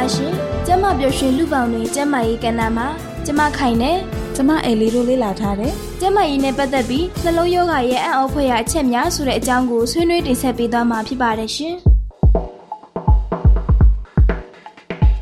များရှင်ကျမပျော်ရွှင်လူပေါင်းတွင်ကျမရေးကဏ္ဍမှာကျမခိုင်နေကျမအိမ်လေးတို့လေးလာထားတယ်ကျမရေးနဲ့ပတ်သက်ပြီးနှလုံးယောဂရဲ့အံ့ဩဖွယ်ရာအချက်များဆိုတဲ့အကြောင်းကိုဆွေးနွေးတင်ဆက်ပေးသွားမှာဖြစ်ပါတယ်ရှင်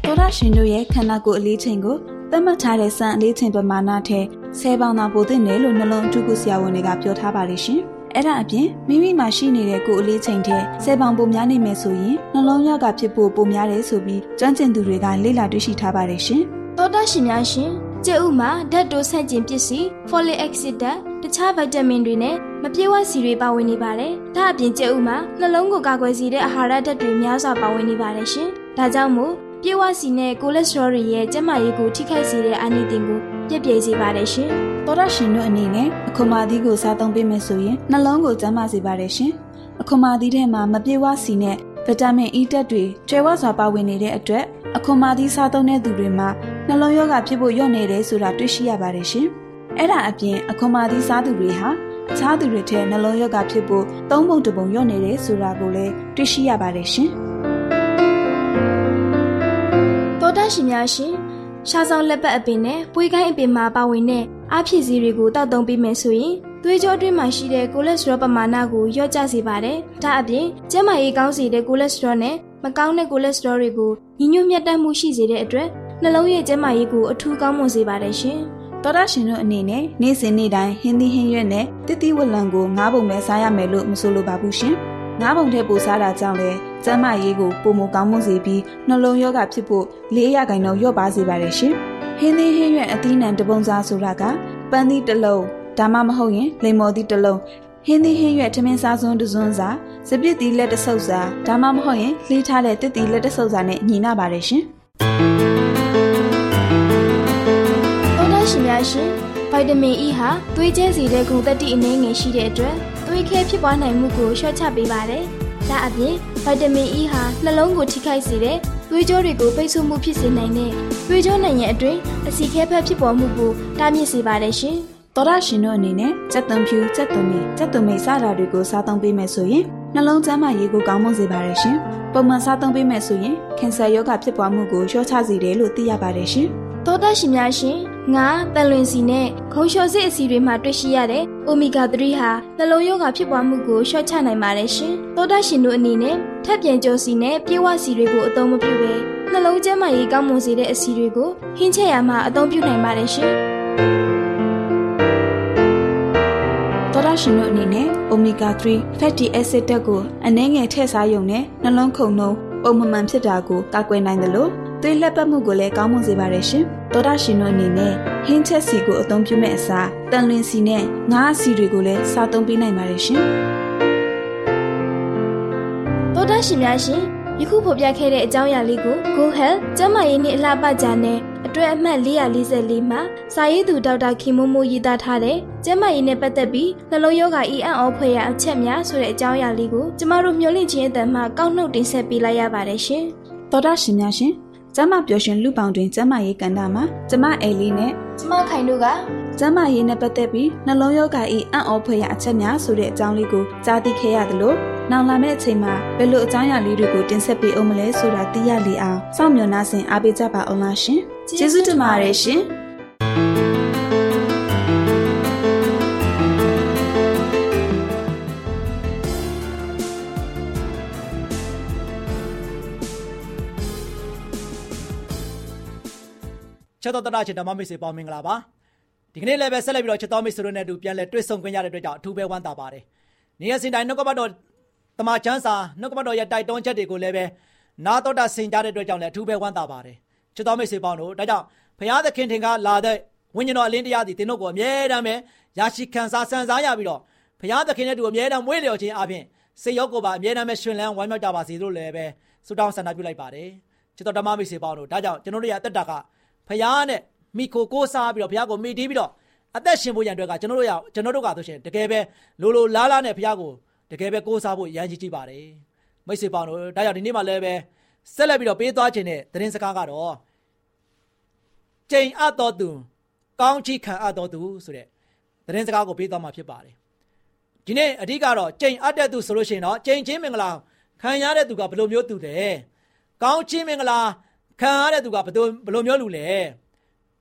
တော်ရရှင်တို့ရဲ့ခန္ဓာကိုယ်အလေးချိန်ကိုသတ်မှတ်ထားတဲ့စံအလေးချိန်ပမာဏထက်10ပေါင်သာပိုသင့်တယ်လို့နှလုံးအထူးကုဆရာဝန်တွေကပြောထားပါတယ်ရှင်။ အဲ့ဒါအပြင်မိမိမှာရှိနေတဲ့ကိုယ်အလေးချိန်ထက်10ပေါင်ပိုများနေမယ်ဆိုရင်နှလုံးရောဂါဖြစ်ဖို့ပိုများတယ်ဆိုပြီးကျွမ်းကျင်သူတွေကလေ့လာတွေ့ရှိထားပါတယ်ရှင်။သောတာရှင်များရှင်ကျဥမှာဓာတ်တိုဆန့်ကျင်ပစ္စည်း folic acid ဓာတ်တခြားဗီတာမင်တွေနဲ့မပြေဝစီတွေပါဝင်နေပါတယ်။ဒါအပြင်ကျဥမှာနှလုံးကိုကာကွယ်စေတဲ့အာဟာရဓာတ်တွေများစွာပါဝင်နေပါတယ်ရှင်။ဒါကြောင့်မို့ပြေဝစီနဲ့ကိုလက်စထရောတွေရဲ့ကျန်းမာရေးကိုထိခိုက်စေတဲ့အာနိသင်ကိုပြည့်ပြည့်စေပါတယ်ရှင်။ သောရရှင်တို့အနေနဲ့အခွန်မာသီးကိုစားသုံးပေးမယ်ဆိုရင်နှလုံးကိုကျန်းမာစေပါတယ်ရှင်။အခွန်မာသီးထဲမှာမပြေဝစီနဲ့ဗီတာမင်အီဓာတ်တွေကျွဲဝစွာပါဝင်နေတဲ့အတွက်အခွန်မာသီးစားသုံးတဲ့သူတွေမှာနှလုံးရောဂါဖြစ်ဖို့လျော့နေတယ်ဆိုတာတွေ့ရှိရပါတယ်ရှင်။အဲ့ဒါအပြင်အခွန်မာသီးစားသူတွေဟာအခြားသူတွေထက်နှလုံးရောဂါဖြစ်ဖို့သုံးပုံတစ်ပုံလျော့နေတယ်ဆိုတာကိုလည်းတွေ့ရှိရပါတယ်ရှင်။တောတရှင်များရှင်ရှားဆောင်လက်ပတ်အပင်နဲ့ပွေးကိုင်းအပင်မှာပါဝင်တဲ့ အားဖြည့်စည်းတွေကိုတောက်သုံးပေးမယ်ဆိုရင်သွေးကြောအတွင်းမှာရှိတဲ့ကိုလက်စထရောပမာဏကိုလျော့ကျစေပါတယ်။ဒါအပြင်ကျန်းမာရေးကောင်းစေတဲ့ကိုလက်စထရောနဲ့မကောင်းတဲ့ကိုလက်စထရောတွေကိုညီညွတ်မြတ်တမ်းမှုရှိစေတဲ့အတွက်နှလုံးရဲ့ကျန်းမာရေးကိုအထူးကောင်းမွန်စေပါတယ်ရှင်။တော်ရရှင်တို့အနေနဲ့နေ့စဉ်နေ့တိုင်းဟင်းသီးဟင်းရွက်နဲ့တတိဝလံကိုငါးပုံပဲစားရမယ်လို့မဆိုလိုပါဘူးရှင်။ငါးပုံထက်ပိုစားတာကြောင့်လည်းကျန်းမာရေးကိုပုံမကောင်းမွန်စေပြီးနှလုံးရောဂါဖြစ်ဖို့လေးရဂိုင်တော့လျော့ပါစေပါတယ်ရှင်။ ဟင်းသီးဟင်းရွက်အသီးနှံတပုံစားဆိုတာကပန်းသီးတစ်လုံးဒါမှမဟုတ်ရင်လိမ္မော်သီးတစ်လုံးဟင်းသီးဟင်းရွက်ထမင်းစားစွန်းတစွန်းစာစပစ်သီးလက်တဆုပ်စာဒါမှမဟုတ်ရင်လှီးထားတဲ့တစ်သီးလက်တဆုပ်စာနဲ့ညီနာပါတယ်ရှင်။တော်တော်ရှင်များရှင်ဗိုက်တမင် E ဟာသွေးကျဲစေတဲ့ဂုဏ်သတ္တိအနည်းငယ်ရှိတဲ့အတွက်သွေးခဲဖြစ်ပွားနိုင်မှုကိုလျှော့ချပေးပါတယ်။ဒါအပြင်ဗိုက်တမင် E ဟာနှလုံးကိုထိခိုက်စေတဲ့ သွေးကြောတွေကိုပိတ်ဆို့မှုဖြစ်စေနိုင်တဲ့သွေးကြောနိုင်ရဲ့အတွင်းအဆီခဲဖက်ဖြစ်ပေါ်မှုကိုတားမြစ်စေပါတယ်ရှင်။သောရရှင်တို့အနေနဲ့စက်သွန်ဖြူစက်သွန်မီစက်သွန်မိတ်စတာတွေကိုစားသုံးပေးမယ်ဆိုရင်နှလုံးကျန်းမာရေးကိုကောင်းမွန်စေပါတယ်ရှင်။ပုံမှန်စားသုံးပေးမယ်ဆိုရင်ကင်ဆာရောဂါဖြစ်ပွားမှုကိုလျှော့ချစေတယ်လို့သိရပါတယ်ရှင်။သောတာရှင်များရှင် ငါတန်လွင်စီနဲ့ခုံလျှော်စစ်အစီတွေမှာတွေ့ရှိရတဲ့အိုမီဂါ3ဟာနှလုံးရောဂါဖြစ်ပွားမှုကိုလျှော့ချနိုင်ပါတယ်ရှင်သောတာရှင်တို့အနေနဲ့ထပ်ပြန်ကြောစီနဲ့ပြေဝစီတွေကိုအသုံးမပြုဘဲနှလုံးကျန်းမာရေးကောင်းမွန်စေတဲ့အစီတွေကိုဟင်းချက်ရမှာအသုံးပြုနိုင်ပါတယ်ရှင်သောတာရှင်တို့အနေနဲ့ omega 3 fatty acid ဓာတ်ကိုအနည်းငယ်ထည့်စားရုံနဲ့နှလုံးခုန်နှုံး ပုံမှန်ဖြစ်တာကိုကာကွယ်နိုင်တယ်လို့သွေးလက်ပတ်မှုကိုလည်းကောင်းမွန်စေပါတယ်ရှင်။သောတာရှင်တို့အနေနဲ့ဟင်းချက်စီကိုအသုံးပြုမဲ့အစားတန်လင်းစီနဲ့ငါးစီတွေကိုလည်းစားသုံးပေးနိုင်ပါတယ်ရှင်။သောတာရှင်များရှင်ယခုဖော်ပြခဲ့တဲ့အကြောင်းအရာလေးကို Go Health ကျန်းမာရေးနှင့်အလှပကြတဲ့အ တွဲအမှတ်444မှာစာရေးသူဒေါက်တာခင်မိုးမိုးရေးသားထားတဲ့ကျန်းမာရေးနဲ့ပတ်သက်ပြီးနှလုံးရောဂါအီအံ့ဩဖွယ်ရာအချက်များဆိုတဲ့အကြောင်းအရာလေးကိုကျမတို့မျှဝင့်ခြင်းအတန်မှကောက်နှုတ်တင်ဆက်ပေးလိုက်ရပါတယ်ရှင်။သောတာရှင်များရှင်ကျမပျော်ရွှင်လူပောင်တွင်ကျမရေးကန္တာမှာကျမအဲလီနဲ့ကျမခိုင်တို့ကကျမရေးနဲ့ပတ်သက်ပြီးနှလုံးရောဂါ၏အံ့ဩဖွယ်ရာအချက်များဆိုတဲ့အကြောင်းလေးကိုကြားသိခဲ့ရသလိုနောက်လာမယ့်အချိန်မှာဘယ်လိုအကြောင်းအရာလေးတွေကိုတင်ဆက်ပေးအောင်မလဲဆိုတာသိရလေအောင်စောင့်မျှော်နှားဆင်အားပေးကြပါအောင်လားရှင် ကျေးဇူးတင်ပါတယ်ရှင်ချက်တော်တရချင်ဓမ္မမိတ်ဆွေပေါင်းမင်္ဂလာပါဒီကနေ့လည်းပဲဆက်လက်ပြီးတော့ချက်တော်မိတ်ဆွေတို့နဲ့အတူပြန်လဲတွေ့ဆုံခွင့်ရတဲ့အတွက်ကြောင့်အထူးပဲဝမ်းသာပါတယ်နေရစင်တိုင်းနှုတ်ကပတ်တော်တမချန်းစာနှုတ်ကပတ်တော်ရဲ့တိုက်တွန်းချက်တွေကိုလည်းပဲနာတော်တာဆင်ကြတဲ့အတွက်ကြောင့်လည်းအထူးပဲဝမ်းသာပါတယ် ချက်တော်မိတ်ဆွေပေါင်းတို့ဒါကြောင့်ဘုရားသခင်ထင်ကလာတဲ့ဝိညာဉ်တော်အလင်းတရားသည်သင်တို့ကိုအမြဲတမ်းပဲရရှိခံစားဆန်စားရပြီးတော့ဘုရားသခင်နဲ့တူအမြဲတမ်းမွေးလျော်ခြင်းအပြင်စိတ်ရောကိုယ်ပါအမြဲတမ်းပဲရှင်လန်းဝမ်းမြောက်ကြပါစေလို့လည်းပဲဆုတောင်းဆန္ဒပြုလိုက်ပါတယ်ချစ်တော်ဓမ္မမိတ်ဆွေပေါင်းတို့ဒါကြောင့်ကျွန်တော်တို့ရဲ့အသက်တာကဘုရားနဲ့မိခိုကိုးစားပြီးတော့ဘုရားကိုမိတီးပြီးတော့အသက်ရှင်ဖို့ရန်အတွက်ကကျွန်တော်တို့ရကျွန်တော်တို့ကဆိုရှင်တကယ်ပဲလိုလိုလားလားနဲ့ဘုရားကိုတကယ်ပဲကိုးစားဖို့ရန်ကြီးကြည့်ပါတယ်မိတ်ဆွေပေါင်းတို့ဒါကြောင့်ဒီနေ့မှလည်းပဲဆက်လက်ပြီးတော့ပေးသွားခြင်းတဲ့သတင်းစကားကတော့ ကျိန်အပ်တော်သူကောင်းချီးခံအပ်တော်သူဆိုတဲ့သတင်းစကားကိုပေးသွားမှာဖြစ်ပါတယ်ဒီနေ့အဓိကတော့ကျိန်အပ်တဲ့သူဆိုလို့ရှိရင်တော့ကျိန်ချင်းမင်္ဂလာခံရတဲ့သူကဘယ်လိုမျိုးသူတယ်ကောင်းချီးမင်္ဂလာခံရတဲ့သူကဘယ်လိုဘယ်လိုမျိုးလူလဲ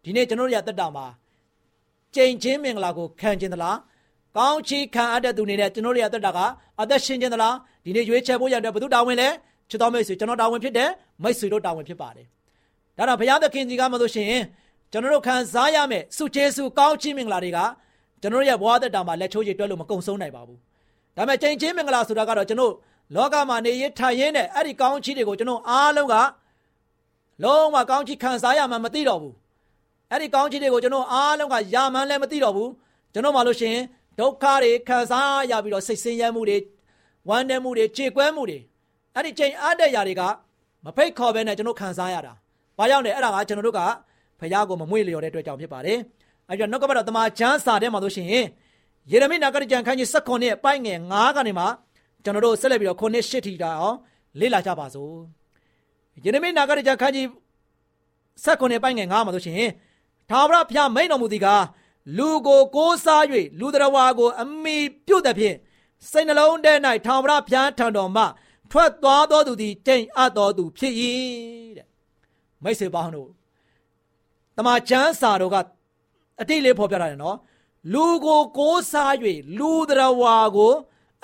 ဒီနေ့ကျွန်တော်တို့ရတက်တာမှာကျိန်ချင်းမင်္ဂလာကိုခံခြင်းသလားကောင်းချီးခံအပ်တဲ့သူနေနဲ့ကျွန်တော်တို့ရတက်တာကအသက်ရှင်ခြင်းသလားဒီနေ့ရွေးချယ်ဖို့ရတဲ့ဘုသူတာဝန်လဲချစ်တော်မိတ်ဆွေကျွန်တော်တာဝန်ဖြစ်တယ်မိတ်ဆွေတို့တာဝန်ဖြစ်ပါတယ် ဒါတော့ဘုရားသခင်ကြီးကမလို့ရှိရင်ကျွန်တော်တို့ခံစားရမယ်စုကျေစုကောင်းချီးမင်္ဂလာတွေကကျွန်တော်ရဲ့ဘဝသက်တာမှာလက်ချိုးရည်တွဲလို့မကုံဆုံးနိုင်ပါဘူးဒါပေမဲ့ကျိန်ချင်းမင်္ဂလာဆိုတာကတော့ကျွန်တော်လောကမှာနေရထိုင်ရင်းနဲ့အဲ့ဒီကောင်းချီးတွေကိုကျွန်တော်အားလုံးကလုံးဝကောင်းချီးခံစားရမှမသိတော့ဘူးအဲ့ဒီကောင်းချီးတွေကိုကျွန်တော်အားလုံးကယာမှန်းလည်းမသိတော့ဘူးကျွန်တော်မှလို့ရှိရင်ဒုက္ခတွေခံစားရပြီးတော့စိတ်ဆင်းရဲမှုတွေဝမ်းနည်းမှုတွေကြေကွဲမှုတွေအဲ့ဒီချိန်အားတဲ့ຢာတွေကမဖိတ်ခေါ်ဘဲနဲ့ကျွန်တော်ခံစားရတာ။ ဘာကြောင့်လဲအဲ့ဒါကကျွန်တော်တို့ကဖះကိုမမွေ့လျော်တဲ့အတွက်ကြောင့်ဖြစ်ပါတယ်။အဲ့တော့နှုတ်ကပတ်တော်တမန်ကျမ်းစာထဲမှာဆိုရှင်ယေရမိနာဂရကျမ်းခန်းကြီး16နှစ်ပိုင်းငယ်9ကနေမှကျွန်တော်တို့ဆက်လက်ပြီးတော့ခုနှစ်ရှစ်ထီတာအောင်လေ့လာကြပါစို့။ယေရမိနာဂရကျမ်းခန်းကြီး16နှစ်ပိုင်းငယ်9မှာဆိုရှင်ထာဝရဘုရားမိန်တော်မူသည်ကားလူကိုကိုးစား၍လူတော်ဝါကိုအမိပြုတ်တဲ့ဖြင့်စိတ်နှလုံးထဲ၌ထာဝရဘုရားထံတော်မှထွက်သွားသောသူသည်တိမ်အပ်သောသူဖြစ်၏တဲ့ မိတ်ဆွေပေါင်းတို့တမန်ကျမ်းစာတော်ကအတိတ်လေးဖော်ပြတာနော်လူကိုကိုးစား၍လူတော်ဝါကို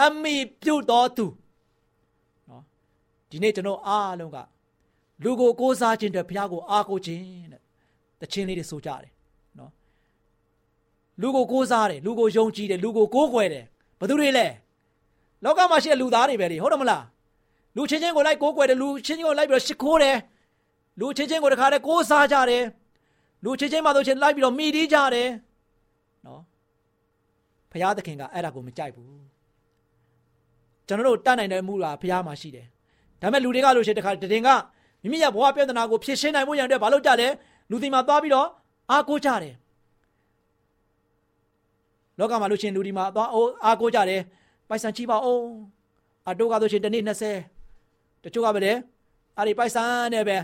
အမိပြုတ်တော်သူနော်ဒီနေ့ကျွန်တော်အားလုံးကလူကိုကိုးစားခြင်းတဲ့ဘုရားကိုအားကိုးခြင်းတဲ့တခြင်းလေးတွေဆိုကြတယ်နော်လူကိုကိုးစားတယ်လူကိုယုံကြည်တယ်လူကိုကိုးကွယ်တယ်ဘယ်သူတွေလဲလောကမှာရှိတဲ့လူသားတွေပဲလေဟုတ်တယ်မလားလူချင်းချင်းကိုလိုက်ကိုးကွယ်တယ်လူချင်းချင်းကိုလိုက်ပြီးတော့ရှ िख ိုးတယ် လူချင်းချင်းကိုတခါတည်းကိုးစားကြတယ်လူချင်းချင်းမှဆိုချင်းလိုက်ပြီးတော့မိတီးကြတယ်နော်ဘုရားသခင်ကအဲ့ဒါကိုမကြိုက်ဘူးကျွန်တော်တို့တတ်နိုင်တဲ့မှုကဘုရားမှာရှိတယ်ဒါပေမဲ့လူတွေကလို့ရှိရင်တခါတည်င်ကမိမိရဲ့ဘဝပြဿနာကိုဖြေရှင်းနိုင်ဖို့ရန်အတွက်ဘာလုပ်ကြလဲလူတွေမှာသွားပြီးတော့အားကိုးကြတယ်လောကမှာလို့ချင်းလူဒီမှာသွားအားကိုးကြတယ်ပိုက်ဆံချိပါအောင်အတိုးကားဆိုရှင်တနေ့20တချို့ကပဲလေအဲ့ဒီပိုက်ဆံနဲ့ပဲ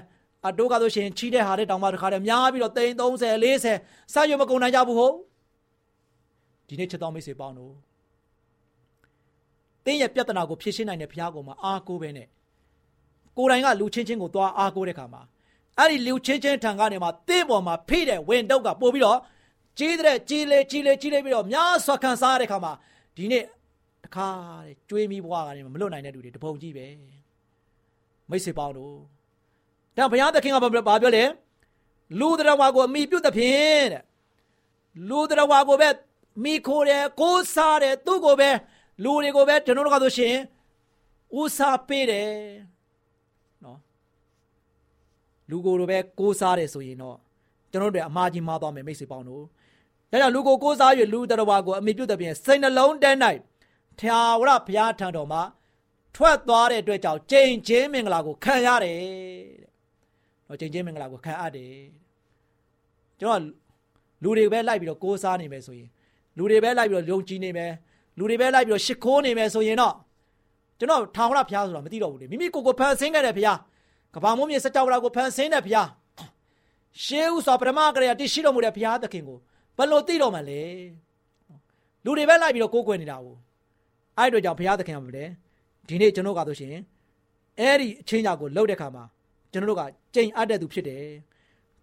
အတိုးကားဆိုရှင်ချီးတဲ့ဟာတဲ့တောင်မှတစ်ခါတည်းများပြီးတော့သိန်း30 40စာရွက်မကုန်နိုင်ကြဘူးဟုတ်ဒီနေ့ချက်တော်မိတ်ဆွေပေါင်းတို့တင်းရဲ့ပြဿနာကိုဖြေရှင်းနိုင်တဲ့ဘုရားကောင်မှာအားကိုးပဲနဲ့ကိုယ်တိုင်ကလူချင်းချင်းကိုသွားအားကိုးတဲ့ခါမှာအဲ့ဒီလူချင်းချင်းထံကနေမှတင့်ပေါ်မှာဖိတဲ့ဝင်တုတ်ကပို့ပြီးတော့ကြီးတဲ့ကြီးလေကြီးလေကြီးလေပြီးတော့များစွာခံစားရတဲ့ခါမှာဒီနေ့တခါတဲ့ကျွေးမိဘွားကနေမလွတ်နိုင်တဲ့လူတွေတပုံကြီးပဲမိတ်ဆွေပေါင်းတို့ ဒါဘုရားသခင်ကဘာပြောလဲလူတော်ဝါကိုအမိပြုတ်တဲ့ဖြင့်တဲ့လူတော်ဝါကိုပဲမိခိုးတယ်ကိုးစားတယ်သူ့ကိုပဲလူတွေကိုပဲကျွန်တော်တို့ကဆိုရှင်ဦးစားပေးတယ်နော်လူကိုယ်လိုပဲကိုးစားတယ်ဆိုရင်တော့ကျွန်တော်တို့အမှားကြီးမှားသွားမယ်မိတ်ဆွေပေါင်းတို့ဒါကြောင့်လူကိုကိုးစား၍လူတော်ဝါကိုအမိပြုတ်တဲ့ဖြင့်စိတ်နှလုံးတန်း၌ထာဝရဘုရားထံတော်မှာထွက်သွားတဲ့အတွက်ကြောင့်ကြိမ်ချင်းမင်္ဂလာကိုခံရတယ်တဲ့။ တော့ကြိမ်ချင်းမင်္ဂလာကိုခံအပ်တယ်။ကျွန်တော်လူတွေပဲလိုက်ပြီးတော့ကိုးစားနေမယ်ဆိုရင်လူတွေပဲလိုက်ပြီးတော့ယုံကြည်နေမယ်လူတွေပဲလိုက်ပြီးတော့ရှ िख ိုးနေမယ်ဆိုရင်တော့ကျွန်တော်ထာဝရဘုရားဆိုတာမသိတော့ဘူးလေမိမိကိုယ်ကိုဖန်ဆင်းခဲ့တဲ့ဘုရားကဘာမိုးမြေစကြဝဠာကိုဖန်ဆင်းတဲ့ဘုရားရှေးဥစွာပထမကရေတရှိတော်မူတဲ့ဘုရားသခင်ကိုဘယ်လိုသိတော့မှလဲလူတွေပဲလိုက်ပြီးတော့ကိုးကွယ်နေတာကိုအဲ့တို့ကြောင့်ဘုရားသခင်ကမလဲဒီနေ့ကျွန်တော်ကဆိုရှင်အဲ့ဒီအချင်းကြောင့်ကိုလှုပ်တဲ့ခါမှာကျွန်တော်တို့က ကြိမ်အပ်တဲ့သူဖြစ်တယ်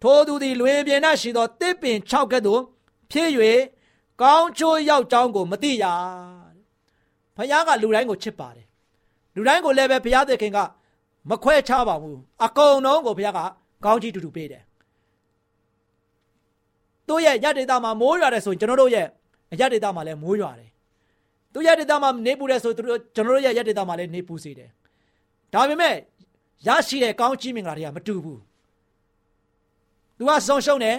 ထိုသူသည်လွင်ပြင်၌ရှိသောတစ်ပင်6ကဲ့သို့ဖြစ်၍ကောင်းချိုးရောက်ကြောင်းကိုမသိရဘုရားကလူတိုင်းကိုချစ်ပါတယ်လူတိုင်းကိုလည်းပဲဘုရားသခင်ကမခွဲခြားပါဘူးအကုန်လုံးကိုဘုရားကကောင်းကြီးတူတူပေးတယ်တို့ရဲ့ရတ္တိတာမှာမိုးရွာတယ်ဆိုရင်ကျွန်တော်တို့ရဲ့ရတ္တိတာမှာလည်းမိုးရွာတယ်သူရတ္တိတာမှာနေပူတယ်ဆိုတို့ကျွန်တော်တို့ရဲ့ရတ္တိတာမှာလည်းနေပူစေတယ်ဒါပေမဲ့ ရရှိတဲ့ကောင်းကြီးမင်္ဂလာတွေကမတူဘူး။ तू ကဆုံးရှုံးတယ်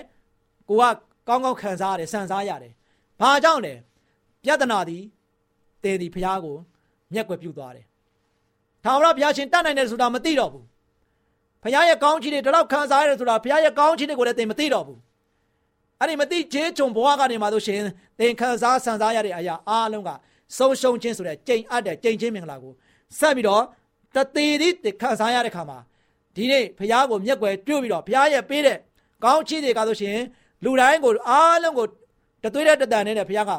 ကိုကကောင်းကောင်းခံစားရတယ်စံစားရတယ်။ဘာကြောင့်လဲ။ပြဿနာသည်တေသည်ဖျားကိုမျက်ွယ်ပြုတ်သွားတယ်။ထာဝရဘုရားရှင်တတ်နိုင်တယ်ဆိုတာမသိတော့ဘူး။ဖျားရဲ့ကောင်းချီးတွေဒီလောက်ခံစားရတယ်ဆိုတာဖျားရဲ့ကောင်းချီးတွေကိုလည်းသင်မသိတော့ဘူး။အဲ့ဒီမသိခြေချုံဘဝကနေမှဆိုရှင်သင်ခံစားစံစားရတဲ့အရာအားလုံးကဆုံးရှုံးခြင်းဆိုတဲ့ကြိမ်အပ်တဲ့ကြိမ်ချင်းမင်္ဂလာကိုဆက်ပြီးတော့ တသေးသေးခံစားရတဲ့ခါမှာဒီနေ့ဖျားကိုမျက်ွယ်တွေ့ပြီးတော့ဖျားရဲ့ပေးတဲ့ကောင်းချီးတွေကဆိုရှင်လူတိုင်းကိုအားလုံးကိုတသွေးတဲ့တတန်နဲ့ဘုရားက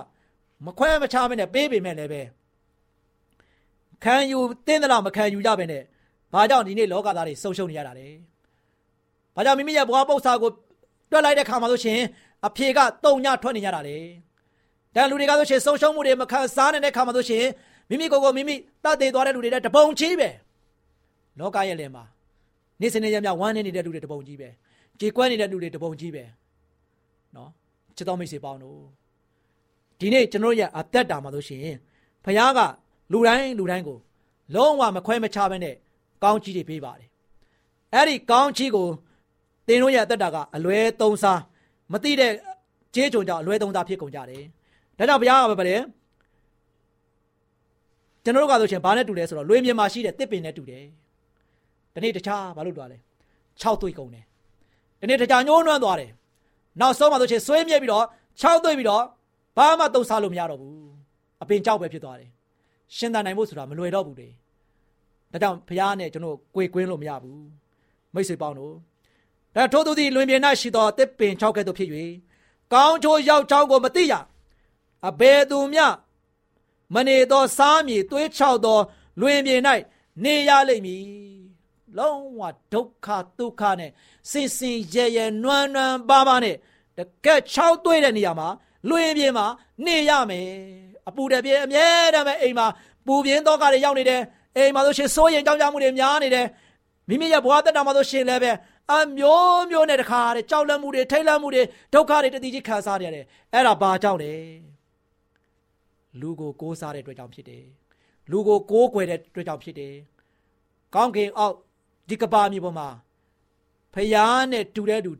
မခွဲမချမနဲ့ပေးပေမဲ့လည်းပဲခံယူတင်းသလားမခံယူကြပဲနဲ့ဘာကြောင့်ဒီနေ့လောကသားတွေဆုံရှုံနေရတာလဲဘာကြောင့်မိမိရဲ့ဘဝပု္ပ္ပာကိုတွက်လိုက်တဲ့ခါမှာဆိုရှင်အဖြေကတုံညထွက်နေကြတာလေတန်လူတွေကဆိုရှင်ဆုံရှုံမှုတွေမခံစားနိုင်တဲ့ခါမှာဆိုရှင် မိမိကိုယ်ကိုမိမိတတ်သေးသွားတဲ့လူတွေတပုံချီးပဲလောကရဲ့လယ်မှာနေ့စဉ်နေ့ရက်မြဝမ်းနေနေတဲ့လူတွေတပုံကြီးပဲကြေကွဲနေတဲ့လူတွေတပုံကြီးပဲနော်ချစ်တော်မိတ်ဆွေပေါင်းတို့ဒီနေ့ကျွန်တော်ရဲ့အသက်တာမှာဆိုရှင်ဖခင်ကလူတိုင်းလူတိုင်းကိုလုံးဝမခွဲမခြားဘဲနဲ့ကောင်းချီးတွေပေးပါတယ်အဲ့ဒီကောင်းချီးကိုသင်တို့ရဲ့အသက်တာကအလွဲသုံးစားမသိတဲ့ကြေးကြုံကြောင့်အလွဲသုံးစားဖြစ်ကုန်ကြတယ်ဒါကြောင့်ဘုရားကပဲပါတယ် ကျွန်တော်တို့ကဆိုရှင်ဘာနဲ့တူလဲဆိုတော့လွေမြေမှာရှိတဲ့တစ်ပင်နဲ့တူတယ်ဒီနေ့တခြားဘာလို့တွားလဲ6သွေးကုန်တယ်ဒီနေ့တခြားညှိုးနှွမ်းသွားတယ်နောက်ဆုံးမှဆိုရှင်ဆွေးမြဲပြီးတော့6သွေးပြီးတော့ဘာမှတုံစားလို့မရတော့ဘူးအပင်ကြောက်ပဲဖြစ်သွားတယ်ရှင်သန်နိုင်ဖို့ဆိုတာမလွယ်တော့ဘူးလေဒါကြောင့်ဘုရားနဲ့ကျွန်တော်ကိုယ်ကွင်းလို့မရဘူးမိတ်ဆွေပေါင်းတို့ဒါထို့သူသည်လွင်ပြင်၌ရှိသောတစ်ပင်6ကဲ့သို့ဖြစ်၍ကောင်းချိုးရောက်ချောင်းကိုမသိရအဘယ်သူမျှ မနေသောစားမြေသွေးချောက်သော လွင်ပြင်၌နေရလိမ့်မည်လုံးဝဒုက္ခဒုက္ခနဲ့စင်စင်ရဲရဲနွမ်းနွမ်းပါးပါးနဲ့တကက်ချောက်သွေးတဲ့နေရာမှာလွင်ပြင်းမှာနေရမယ်အပူတပြင်းအမြဲတမ်းပဲအိမ်မှာပူပြင်းတော့ကတွေရောက်နေတယ်အိမ်မှာဆိုရှင်စိုးရင်ကြောက်ကြမှုတွေများနေတယ်မိမိရဲ့ဘဝတက်တာမှာဆိုရှင်လည်းပဲအမျိုးမျိုးနဲ့တခါတဲ့ကြောက်လန့်မှုတွေထိတ်လန့်မှုတွေဒုက္ခတွေတတိကြီးခံစားရတယ်အဲ့ဒါဘာကြောင့်လဲ လူကိုကိုးစားတဲ့အတွက်ကြောင့်ဖြစ်တယ်လူကိုကိုးကွယ်တဲ့အတွက်ကြောင့်ဖြစ်တယ်ကောင်းကင်အောက်ဒီကဘာမြေပေါ်မှာဖယားနဲ့တူတဲ့သူ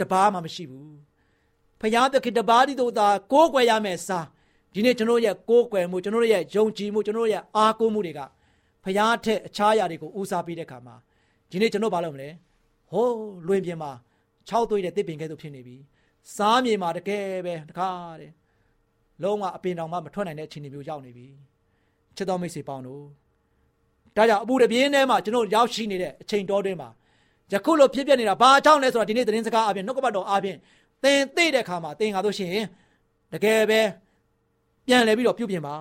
တပားမှမရှိဘူးဖယားသခင်တပားဒီတို့သာကိုးကွယ်ရမယ်စာဒီနေ့ကျွန်တော်ရဲ့ကိုးကွယ်မှုကျွန်တော်ရဲ့ယုံကြည်မှုကျွန်တော်ရဲ့အားကိုးမှုတွေကဖယားထက်အခြားအရာတွေကိုဦးစားပေးတဲ့ခါမှာဒီနေ့ကျွန်တော်ဘာလုပ်မလဲဟိုးလွင်ပြင်မှာ6သွေးတဲ့တစ်ပင်ကဲသို့ဖြစ်နေပြီစားမြေမှာတကယ်ပဲတကားတဲ့ လုံးဝအပင်တောင်မှမထွက်နိုင်တဲ့အခြေအနေမျိုးရောက်နေပြီချစ်တော်မိတ်ဆွေပေါင်းတို့ဒါကြောင့်အပူတပြင်းထဲမှာကျွန်တော်ရောက်ရှိနေတဲ့အချိန်တော်တွင်းမှာယခုလိုဖြစ်ပျက်နေတာဘာကြောင့်လဲဆိုတာဒီနေ့သတင်းစကားအပြင်နှုတ်ကပတ်တော်အပြင်သင်သိတဲ့အခါမှာသင်ငါတို့ရှင်တကယ်ပဲပြန်လဲပြီးတော့ပြုပြင်ပါ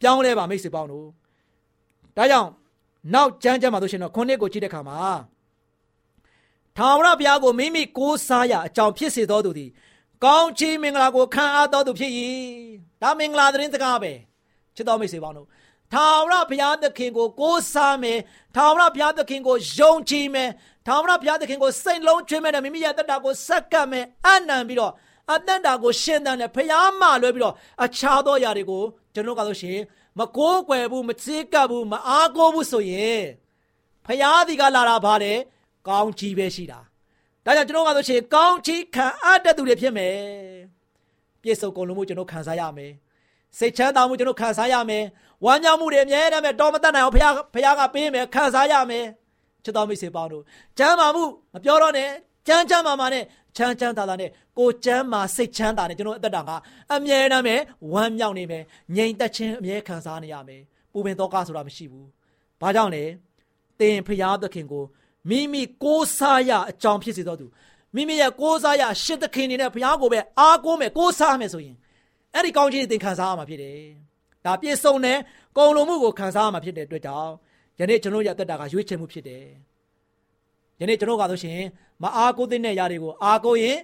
ပြောင်းလဲပါမိတ်ဆွေပေါင်းတို့ဒါကြောင့်နောက်ကျမ်းကျမ်းမှာတို့ရှင်တော့ခုနှစ်ကိုကြည့်တဲ့အခါမှာထာဝရဘုရားကိုမိမိကိုးစားရအကြောင်းဖြစ်စေတော်သူသည် ကောင်းချီးမင်္ဂလာကိုခံအားတော်သူဖြစ်၏ဒါမင်္ဂလာသတင်းစကားပဲချစ်တော်မိတ်ဆွေပေါင်းတို့ထာဝရဘုရားသခင်ကိုကိုးစားမယ်ထာဝရဘုရားသခင်ကိုယုံကြည်မယ်ထာဝရဘုရားသခင်ကိုစိတ်လုံးချွေးမယ်နဲ့မိမိရဲ့တက်တာကိုစက္ကပ်မယ်အနံပြီးတော့အသက်တာကိုရှင်းတဲ့နဲ့ဖျားမလွဲပြီးတော့အခြားသောຢာတွေကိုကျွန်တော်ကဆိုရှင်မကိုးကွယ်ဘူးမချစ်ကပ်ဘူးမအားကိုးဘူးဆိုရင်ဖျားဒီကလာတာဗါတယ်ကောင်းချီးပဲရှိတာ ဒါကြောင့်ကျွန်တော်ကဆိုရှင်ကောင်းချီးခံအပ်တဲ့သူတွေဖြစ်မယ်ပြည့်စုံကုန်လုံးမှုကျွန်တော်ခံစားရမယ်စိတ်ချမ်းသာမှုကျွန်တော်ခံစားရမယ်ဝမ်းမြောက်မှုတွေအများတမ်းပဲတော်မတတ်နိုင်အောင်ဖခင်ဖခင်ကပေးမယ်ခံစားရမယ်ချစ်တော်မိတ်ဆွေပေါင်းတို့ကျမ်းမာမှုမပြောတော့နဲ့ချမ်းချမ်းမာမာနဲ့ချမ်းချမ်းသာသာနဲ့ကိုကျမ်းမာစိတ်ချမ်းသာနဲ့ကျွန်တော်အသက်တာကအမြဲတမ်းပဲဝမ်းမြောက်နေမယ်ငြိမ်သက်ခြင်းအမြဲခံစားနေရမယ်ပူပင်တော့ကားဆိုတာမရှိဘူးဘာကြောင့်လဲသင်ဖခင်သခင်ကို မိမိကိုးစားရအကြောင်းဖြစ်စေတော်သူမိမိရဲ့ကိုးစားရရှစ်သခင်နေတဲ့ဘုရားကိုပဲအားကိုးမယ်ကိုးစားမယ်ဆိုရင်အဲ့ဒီကောင်းချီးသင်ခံစားရမှာဖြစ်တယ်။ဒါပြည့်စုံတဲ့ကုံလုံးမှုကိုခံစားရမှာဖြစ်တဲ့အတွက်ကြောင့်ယနေ့ကျွန်တော်ရဲ့အသက်တာကရွေးချယ်မှုဖြစ်တယ်။ယနေ့ကျွန်တော်ကဆိုရှင်မအားကိုးတဲ့နေရာတွေကိုအားကိုးရင်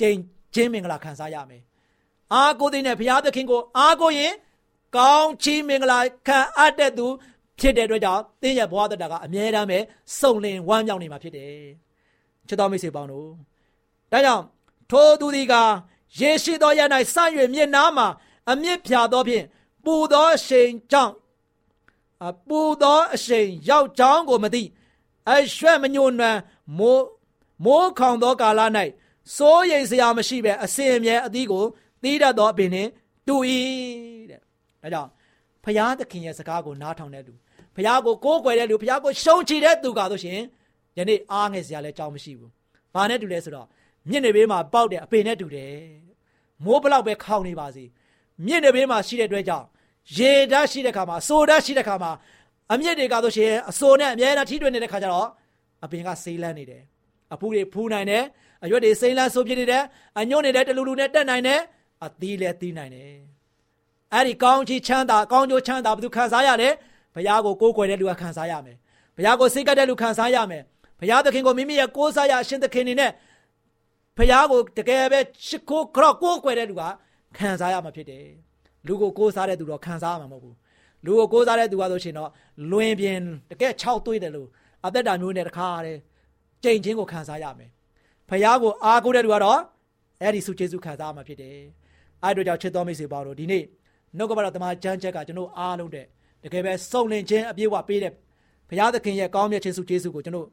ကျင့်ချင်းမင်္ဂလာခံစားရမယ်။အားကိုးတဲ့ဘုရားသခင်ကိုအားကိုးရင်ကောင်းချီးမင်္ဂလာခံအပ်တဲ့သူ ဖြစ်တဲ့အတွက်ကြောင့်သင်ရဲ့ဘဝတတာကအမြဲတမ်းပဲစုံလင်ဝမ်းမြောက်နေမှာဖြစ်တယ်။ချစ်တော်မိတ်ဆွေပေါင်းတို့ဒါကြောင့်ထိုသူဒီကရေရှိသောရ၌ဆန့်၍မြစ်နားမှာအမြင့်ဖြာသောဖြင့်ပူသောအရှိန်ကြောင့်အပူသောအရှိန်ရောက်ကြောင်းကိုမသိအရွှဲ့မညိုနွမ်းမိုးမိုးခေါင်သောကာလ၌စိုးရိမ်စရာမရှိပဲအစင်အမြဲအသီးကိုသီးတတ်သောအပင်နှင့်တူ၏တဲ့ဒါကြောင့်ဖရာသခင်ရဲ့စကားကိုနားထောင်တဲ့လူ ဖရာကိုကိုးကွယ်တဲ့လူဖရာကိုရှုံချတဲ့သူကဆိုရှင်ယနေ့အားငယ်စရာလည်းကြောင်းမရှိဘူး။ဘာနဲ့တူလဲဆိုတော့မြင့်နေဘေးမှာပေါက်တဲ့အပင်နဲ့တူတယ်မိုးဘလောက်ပဲခေါင်းနေပါစေမြင့်နေဘေးမှာရှိတဲ့အတွက်ကြောင့်ရေဓာတ်ရှိတဲ့ခါမှာအဆိုဓာတ်ရှိတဲ့ခါမှာအမြင့်တွေကဆိုရှင်အဆိုနဲ့အမြဲတမ်းထိတွေ့နေတဲ့ခါကျတော့အပင်ကဆေးလန်းနေတယ်အဖူးတွေဖူးနိုင်တယ်အရွက်တွေစိမ့်လန်းဆိုးဖြစ်နေတယ်အညွန့်နေတဲ့တလူလူနဲ့တက်နိုင်တယ်အသီးလည်းသီးနိုင်တယ်အဲ့ဒီကောင်းချီးချမ်းသာကောင်းကျိုးချမ်းသာဘယ်သူခံစားရလဲ ဘုရားကိုကိုးကွယ်တဲ့လူကခံစားရမယ်ဘုရားကိုစိတ်ကပ်တဲ့လူခံစားရမယ်ဘုရားသခင်ကိုမိမိရဲ့ကိုးစားရအရှင်သခင်နေနဲ့ဖះကိုတကယ်ပဲရှ िख ိုးခရော့ကိုးကွယ်တဲ့လူကခံစားရမှာဖြစ်တယ်လူကိုကိုးစားတဲ့သူတော့ခံစားရမှာမဟုတ်ဘူးလူကိုကိုးစားတဲ့သူကဆိုရှင်တော့လွင်ပြင်တကယ်6သွေးတယ်လို့အသက်တာမျိုးနဲ့တခါတည်းကြိမ်ချင်းကိုခံစားရမယ်ဖះကိုအားကိုးတဲ့လူကတော့အဲ့ဒီစုကျေစုခံစားရမှာဖြစ်တယ်အဲ့တို့ကြောင့်ချစ်တော်မိတ်ဆွေပေါင်းတို့ဒီနေ့နှုတ်ကပတော်တမန်ကျမ်းချက်ကကျွန်တော်အားလုံးတဲ့ တကယ်ပဲစုံလင်ခြင်းအပြည့်အဝပေးတဲ့ဘုရားသခင်ရဲ့ကောင်းမြတ်ခြင်းစုကျေးဇူးကိုကျွန်တော်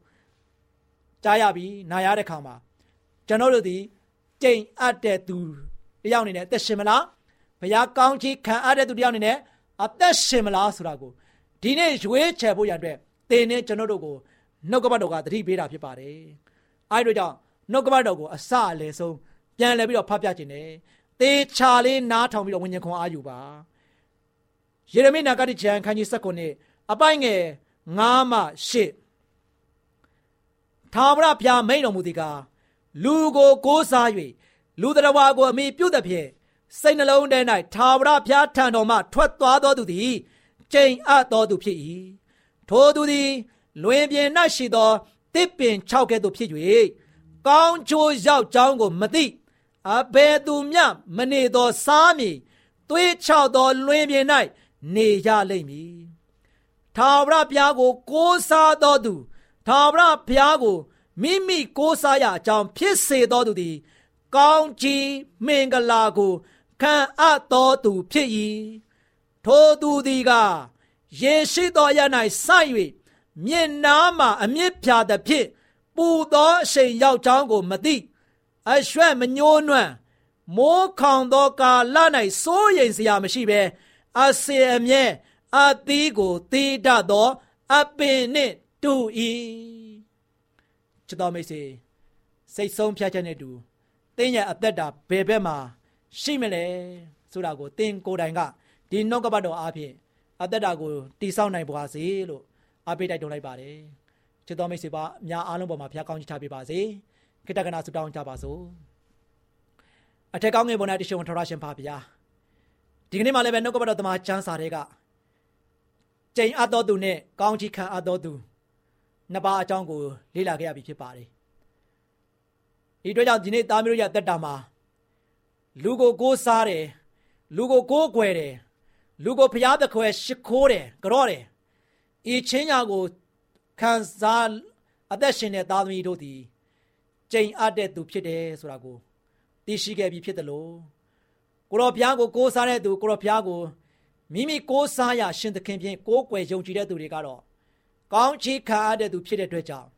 ကြားရပြီးနားရတဲ့ခါမှာကျွန်တော်တို့ဒီကြိမ်အပ်တဲ့သူတယောက်အနေနဲ့အသက်ရှင်မလားဘုရားကောင်းချီးခံအပ်တဲ့သူတယောက်အနေနဲ့အသက်ရှင်မလားဆိုတာကိုဒီနေ့ရွေးချယ်ဖို့ရတဲ့သင်နဲ့ကျွန်တော်တို့ကိုနှုတ်ကပတ်တော်ကသတိပေးတာဖြစ်ပါတယ်အဲဒီတို့ကြောင့်နှုတ်ကပတ်တော်ကိုအစအလယ်ဆုံးပြန်လဲပြီးတော့ဖတ်ပြခြင်းနဲ့သေချာလေးနားထောင်ပြီးတော့ဝิญဉ်ခွန်အားယူပါ ယေရမိနာဂတိကျမ်းခန်းကြီး19အပိုင်းငယ်9မှ10ထာဝရဘုရားမိန်တော်မူသည်ကားလူကိုကိုးစား၍လူတော်ဝါကိုအမိပြုတ်တဲ့ဖြင့်စိတ်နှလုံးထဲ၌ထာဝရဘုရားထံတော်မှထွက်သွားသောသူသည်ကျိန်အပ်သောသူဖြစ်၏ထိုသူသည်လွင်ပြင်၌ရှိသောတစ်ပင်၆ကဲ့သို့ဖြစ်၍ကောင်းချိုးရောက်ကြောင်းကိုမသိအဘယ်သူမျှမနေသောစားမည်သွေးချောက်သောလွင်ပြင်၌ နေရလိမ့်မည်ထာဝရဘုရားကို ကိုးစားသောသူထာဝရဘုရားကိုမိမိကိုးစားရအကြောင်းဖြစ်စေသောသူသည်ကောင်းကြီးမင်္ဂလာကိုခံအပ်တော်သူဖြစ်၏ထိုသူသည်ကယေရှိသောရ၌ဆိုက်၍မြင်နာမှအမြင့်ဖြာသည်ဖြင့်ပူသောအရှိန်ရောက်ကြောင်းကိုမသိအရွှဲ့မညိုးနွမ်းမိုးခေါင်သောကာလ၌စိုးရိမ်စရာမရှိဘဲ အစေအမြဲအသီးကိုတေးတတ်သောအပင်နှင့်တူ၏ချစ်တော်မိတ်ဆွေစိတ်ဆုံးဖြတ်ချက်နဲ့တူတင်းရဲ့အသက်တာဘယ်ဘက်မှာရှိမလဲဆိုတာကိုတင်းကိုယ်တိုင်ကဒီနှုတ်ကပတ်တော်အားဖြင့်အသက်တာကိုတိဆောက်နိုင်ပါစေလို့အားပေးတိုက်တွန်းလိုက်ပါတယ်ချစ်တော်မိတ်ဆွေပါအများအားလုံးပေါ်မှာဖခင်ကောင်းချီးချပေးပါစေခိတ္တကနာဆုတောင်းကြပါစို့အထက်ကောင်းငယ်ပေါ်၌တရှိန်ထရရှင်ပါဗျာ ဒီကနေ့မှလည်းပဲနှုတ်ကပတ်တော်တမန်ကျမ်းစာတွေကကျိန်အပ်တော်သူနဲ့ကောင်းချီးခံအပ်တော်သူနှစ်ပါးအကြောင်းကိုလေ့လာခဲ့ရပြီဖြစ်ပါတယ်ဒီအတွက်ကြောင့်ဒီနေ့သားမျိုးရဲ့အသက်တာမှာလူကိုကိုးစားတယ်လူကိုကိုးကွယ်တယ်လူကိုဖျားသခွဲရှ िख ိုးတယ်ကြော့တယ်ဤချင်းညာကိုခံစားအသက်ရှင်တဲ့သားသမီးတို့သည်ကြိမ်အပ်တဲ့သူဖြစ်တယ်ဆိုတာကိုသိရှိခဲ့ပြီးဖြစ်တယ်လို့ ကိုရောဘုရားကိုကိုးစားတဲ့သူကိုရောဘုရားကိုမိမိကိုးစားရရှင်သခင်ဖြင့်ကိုးကွယ်ယုံကြည်တဲ့သူတွေကတော့ကောင်းချီးခံရတဲ့သူဖြစ်တဲ့အတွက်ကြောင့်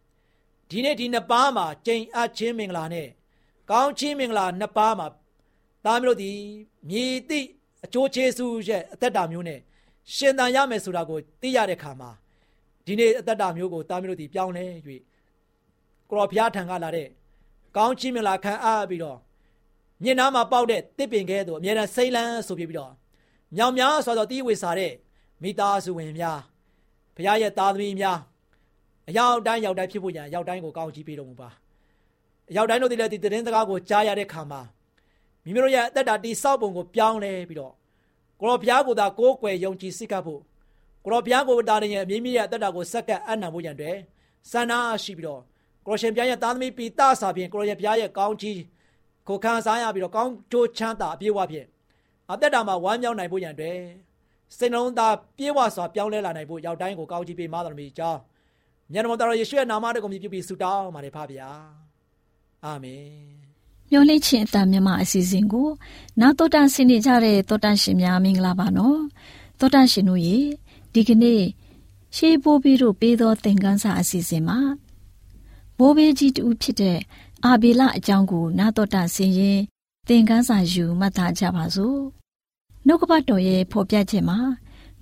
ဒီနေ့ဒီနှစ်ပါးမှာကြိမ်အပ်ခြင်းမင်္ဂလာနဲ့ကောင်းချီးမင်္ဂလာနှစ်ပါးမှာသားမျိုးတို့ဒီမြည်သည့်အကျိုးကျေးဇူးရဲ့အသက်တာမျိုးနဲ့ရှင်သန်ရမယ်ဆိုတာကိုသိရတဲ့ခါမှာဒီနေ့အသက်တာမျိုးကိုသားမျိုးတို့ဒီပြောင်းလဲ၍ကိုရောဘုရားထံကလာတဲ့ကောင်းချီးမင်္ဂလာခံအပ်ပြီးတော့ မြင်နာမှာပေါက်တဲ့တစ်ပင်ကဲသို့အမြဲတမ်းစိမ့်လန်းဆိုပြပြီးတော့မြောင်များဆိုတော့တီးဝေစားတဲ့မိသားစုဝင်များဘုရားရဲ့သားသမီးများအရောက်တိုင်းရောက်တိုင်းဖြစ်ဖို့ရန်ရောက်တိုင်းကိုကောင်းချီးပေးတော်မူပါအရောက်တိုင်းတို့ဒီလည်းဒီသတင်းစကားကိုကြားရတဲ့ခါမှာမိမိတို့ရဲ့အသက်တာတိဆောက်ပုံကိုပြောင်းလဲပြီးတော့ကိုရောဘုရားကိုသာကိုးကွယ်ယုံကြည်စိတ်ကပ်ဖို့ကိုရောဘုရားကိုတားတဲ့မိမိရဲ့အသက်တာကိုစက္ကပ်အနံဖို့ရန်အတွက်စန္နာရှိပြီးတော့ကိုရရှင်ဘုရားရဲ့သားသမီးပိတာစာဖြင့်ကိုရရဲ့ဘုရားရဲ့ကောင်းချီး ကိုခံစားရပြီးတော့ကောင်းကျိုးချမ်းသာအပြည့်အဝဖြင့်အသက်တာမှာဝမ်းမြောက်နိုင်ဖို့ရန်အတွက်စိတ်နှလုံးသားပြေဝစွာပြောင်းလဲလာနိုင်ဖို့ရောက်တိုင်းကိုကောင်းချီးပေးမတော်မူကြောင်းမြတ်တော်တော်ယေရှုရဲ့နာမတော်ကိုမြည်ပြုပြီးဆုတောင်းပါတယ်ဖပါဗျာအာမင်မျောလင့်ခြင်းအတမြမအစီအစဉ်ကိုနာတော်တန်ဆင်နေကြတဲ့တော်တန်ရှင်များမင်္ဂလာပါနော်တော်တန်ရှင်တို့ရေဒီကနေ့ရှေးဘိုးဘီတို့ပေးသောသင်ခန်းစာအစီအစဉ်မှာဘိုးဘေးကြီးတူဖြစ်တဲ့ အာဘေလအကြောင်းကိုနာတော်တာဆင်ရင်သင်ခန်းစာယူမှတ်သားကြပါစို့နှုတ်ကပတ်တော်ရဲ့ဖော်ပြချက်မှာ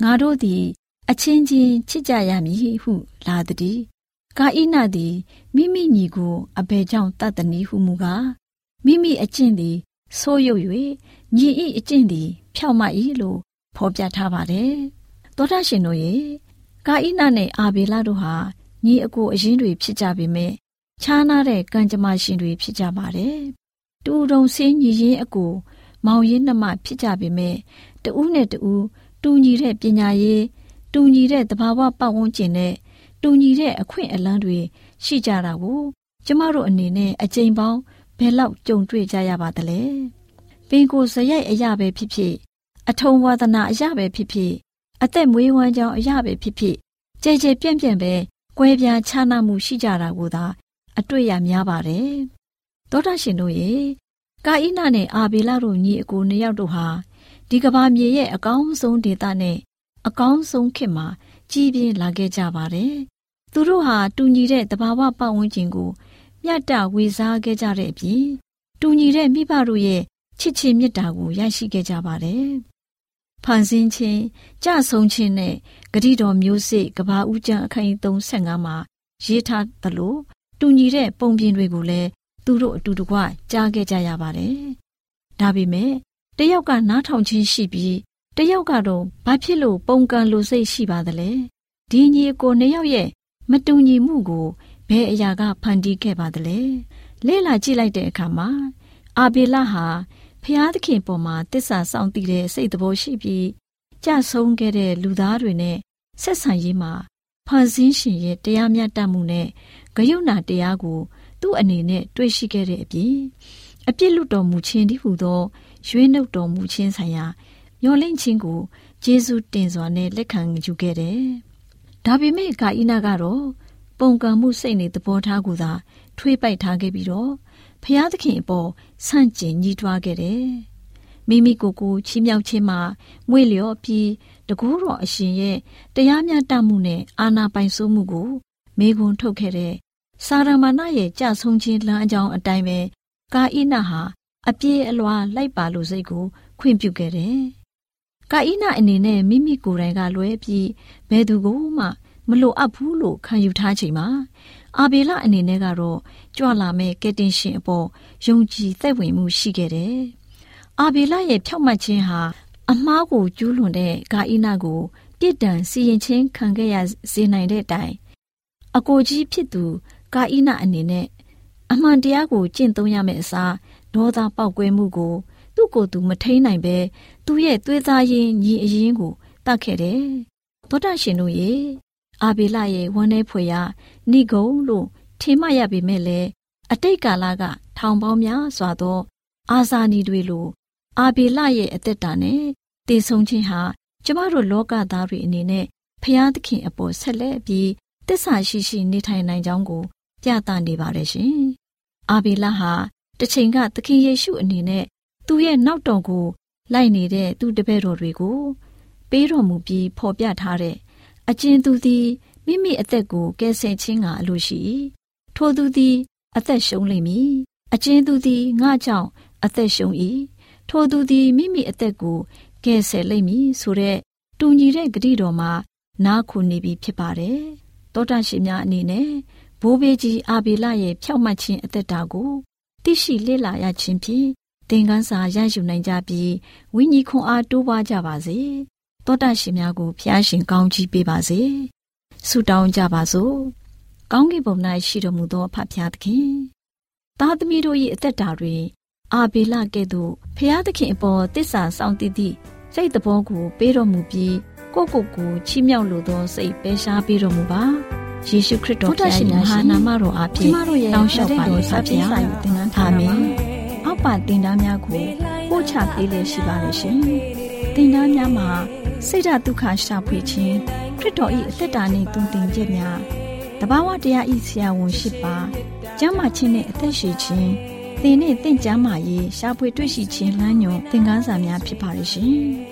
ငါတို့သည် အချင်းချင်းချစ်ကြရမည်ဟု လာသည်ကာဣနသည်မိမိညီကိုအဘယ်ကြောင့်တတ်သည်ဟုမူကားမိမိအကျင့်သည်ဆိုးရုပ်၍ညီဤအကျင့်သည် ဖြောက်မ၏လို့ဖော်ပြထားပါတယ်သောတာရှင်တို့ရေကာဣနနဲ့အာဘေလတို့ဟာညီအကိုအရင်တွေဖြစ်ကြပေမဲ့ ခြားနာတဲ့ကံကြမ္မာရှင်တွေဖြစ်ကြပါတယ်။တူတုံစင်းညီရင်အကိုမောင်ရင်းနှမဖြစ်ကြပေမဲ့တဦးနဲ့တဦးတူညီတဲ့ပညာရေးတူညီတဲ့သဘာဝပတ်ဝန်းကျင်နဲ့တူညီတဲ့အခွင့်အလမ်းတွေရှိကြတာကိုကျမတို့အနေနဲ့အကြိမ်ပေါင်းဘယ်လောက်ကြုံတွေ့ကြရပါသလဲ။ပင်ကိုစရိုက်အရာပဲဖြစ်ဖြစ်အထုံဝါဒနာအရာပဲဖြစ်ဖြစ်အသက်မွေးဝမ်းကြောင်းအရာပဲဖြစ်ဖြစ်ကြဲကြဲပြန့်ပြန့်ပဲကွဲပြားခြားနားမှုရှိကြတာကိုသာ အတွေ့ရများပါတယ်။သောတာရှင်တို့ရေကာဣနနဲ့အာဘေလတို့ညီအကိုနှစ်ယောက်တို့ဟာဒီကဘာမြေရဲ့အကောင်းဆုံးဒေသနဲ့အကောင်းဆုံးခေတ်မှာကြီးပြင်းလာခဲ့ကြပါတယ်။သူတို့ဟာတူညီတဲ့တဘာဝပတ်ဝန်းကျင်ကိုမြတ်တဝေစားခဲ့ကြတဲ့အပြင်တူညီတဲ့မိဘတို့ရဲ့ချစ်ချင်းမေတ္တာကိုရရှိခဲ့ကြပါတယ်။ဖန်ဆင်းခြင်းကြဆုံခြင်းနဲ့ဂတိတော်မျိုးစေ့ကဘာဦးကျမ်းအခန်းကြီး35မှာရေးထားသလို တူညီတဲ့ပုံပြင်တွေကိုလည်းသူတို့အတူတကွကြားခဲ့ကြရပါတယ်။ဒါပေမဲ့တယောက်ကနားထောင်ခြင်းရှိပြီးတယောက်ကတော့ဘာဖြစ်လို့ပုံကံလိုစိတ်ရှိပါသလဲ။ဒီညီကိုနှစ်ယောက်ရဲ့မတူညီမှုကိုဘယ်အရာကဖန်တီးခဲ့ပါသလဲ။လဲလာကြည့်လိုက်တဲ့အခါမှာအာဘေလဟာဖျားသခင်ပေါ်မှာတစ္ဆာဆောင်တည်တဲ့စိတ်တဘောရှိပြီးကြဆုံးခဲ့တဲ့လူသားတွေနဲ့ဆက်ဆံရေးမှာဖန်ဆင်းရှင်ရဲ့တရားမျှတမှုနဲ့ ဂယုဏတရားကို သူ့အနေနဲ့တွေ့ရှိခဲ့တဲ့အပြင်အပြစ်လွတ်တော်မူခြင်းတည်းဟူသောရွေးနှုတ်တော်မူခြင်းဆိုင်ရာမျော်လင့်ခြင်းကိုယေရှုတင်စွာနဲ့လက်ခံယူခဲ့တယ်။ဒါပေမဲ့ဂါဣနာကတော့ပုံကံမှုစိတ်နေသဘောထားကိုသာထွေးပိုက်ထားခဲ့ပြီးတော့ဖျားသခင်အပေါ်ဆန့်ကျင်ညီးတွားခဲ့တယ်။မိမိကိုယ်ကိုချီးမြှောက်ခြင်းမှာမွေ့လျော်ပြီးတကူတော်အရှင်ရဲ့တရားမျှတမှုနဲ့အာဏာပိုင်စိုးမှုကို မေခွန်းထုတ်ခဲ့တဲ့စာရမဏရဲ့ကြဆုံးခြင်းလမ်းအကြောင်းအတိုင်းပဲကာဣနဟာအပြေးအလွှာလိုက်ပါလို့စိတ်ကိုခွင့်ပြုခဲ့တယ်။ကာဣနအနေနဲ့မိမိကိုယ်တိုင်ကလွဲပြီးဘယ်သူကိုမှမလိုအပ်ဘူးလို့ခံယူထားချိန်မှာအာဘေလအနေနဲ့ကတော့ကြွလာမဲ့ကက်တင်ရှင်အပေါ်ယုံကြည်သက်ဝင်မှုရှိခဲ့တယ်။အာဘေလရဲ့ဖြောက်မှတ်ခြင်းဟာအမားကိုကျူးလွန်တဲ့ဂါဣနာကိုပြစ်ဒဏ်စီရင်ခြင်းခံခဲ့ရစေနိုင်တဲ့တိုင် အကိုကြီးဖြစ်သူ ကာဣနအနေနဲ့အမှန်တရားကိုကျင့်သုံးရမယ့်အစားဒေါသပေါက်ကွဲမှုကို သူ့ကိုယ်သူမထိန်နိုင်ပဲသူ့ရဲ့သွေးသားရင်းညီအရင်ကိုတတ်ခဲ့တယ်။သောတာရှင်တို့ရဲ့အာဘေလရဲ့ဝမ်း내ဖွယ်ရဏိဂုံလို့ထင်မှတ်ရပေမဲ့လည်းအတိတ်ကာလကထောင်ပေါင်းများစွာသော အာဇာနည်တွေလိုအာဘေလရဲ့အသက်တာနဲ့တည်ဆုံခြင်းဟာကျမတို့လောကသားတွေအနေနဲ့ဖျားသခင်အပေါ်ဆက်လက်ပြီး တစ္ဆာရှိရှိနေထိုင်နိုင်ကြောင်းကိုပြသနေပါတယ်ရှင်။အာဘေလဟာတစ်ချိန်ကသခင်ယေရှုအနေနဲ့သူ့ရဲ့နောက်တော်ကို လိုက်နေတဲ့သူတပည့်တော်တွေကိုပေးတော်မူပြီးဖော်ပြထားတဲ့အကျဉ်သူသည်မိမိအသက်ကိုကယ်ဆယ်ခြင်းကအလိုရှိထိုသူသည် အသက်ရှုံးလိမ့်မည်အကျဉ်သူသည်ငါကြောင့်အသက်ရှုံး၏ထိုသူသည်မိမိအသက်ကိုကယ်ဆယ်လိမ့်မည်ဆိုတဲ့တူညီတဲ့ဂတိတော်မှာနားခုနေပြီဖြစ်ပါတယ် တောတာရှင်များအနေနဲ့ဘိုးဘေးကြီးအာဘီလရဲ့ဖြောက်မှတ်ခြင်းအသက်တာကိုသိရှိလေ့လာရခြင်းဖြင့်သင်ခန်းစာရယူနိုင်ကြပြီးဝိညာဉ်ခွန်အားတိုးပွားကြပါစေတောတာရှင်များကိုဖျားရှင်ကောင်းချီးပေးပါစေဆုတောင်းကြပါစို့ကောင်းကင်ဘုံ၌ရှိတော်မူသောဖဖျားသခင်သားသမီးတို့၏အသက်တာတွင်အာဘေလကဲ့သို့ဖျားသခင်အပေါ်တစ္ဆာဆောင်တည်သည့်စိတ်တဘောကိုပေးတော်မူပြီး ကိုကိုကိုချီးမြှောက်လိုသောစိတ်ပဲရှားပေးတော်မူပါယေရှုခရစ်တော်ဖျားရှင်မဟာနာမတော်အားဖြင့်တောင်းလျှောက်ပါတော်ဆရာစာယူတင်နန်းထားမည်အောက်ပါတင်သားများကိုပို့ချပေးလျက်ရှိပါလိမ့်ရှင်တင်သားများမှာစိတ်ဓာတ်ဒုက္ခရှာဖွေခြင်းခရစ်တော်၏အသက်တာနှင့်တုန်တင်ကြများတဘာဝတရားဤဆရာဝန်ရှိပါကျမ်းမာခြင်းနှင့်အသက်ရှိခြင်းသင်နှင့်တင့်ကြမာရေးရှားပွေတွေ့ရှိခြင်းလမ်းညွန်သင်ခန်းစာများဖြစ်ပါရဲ့ရှင်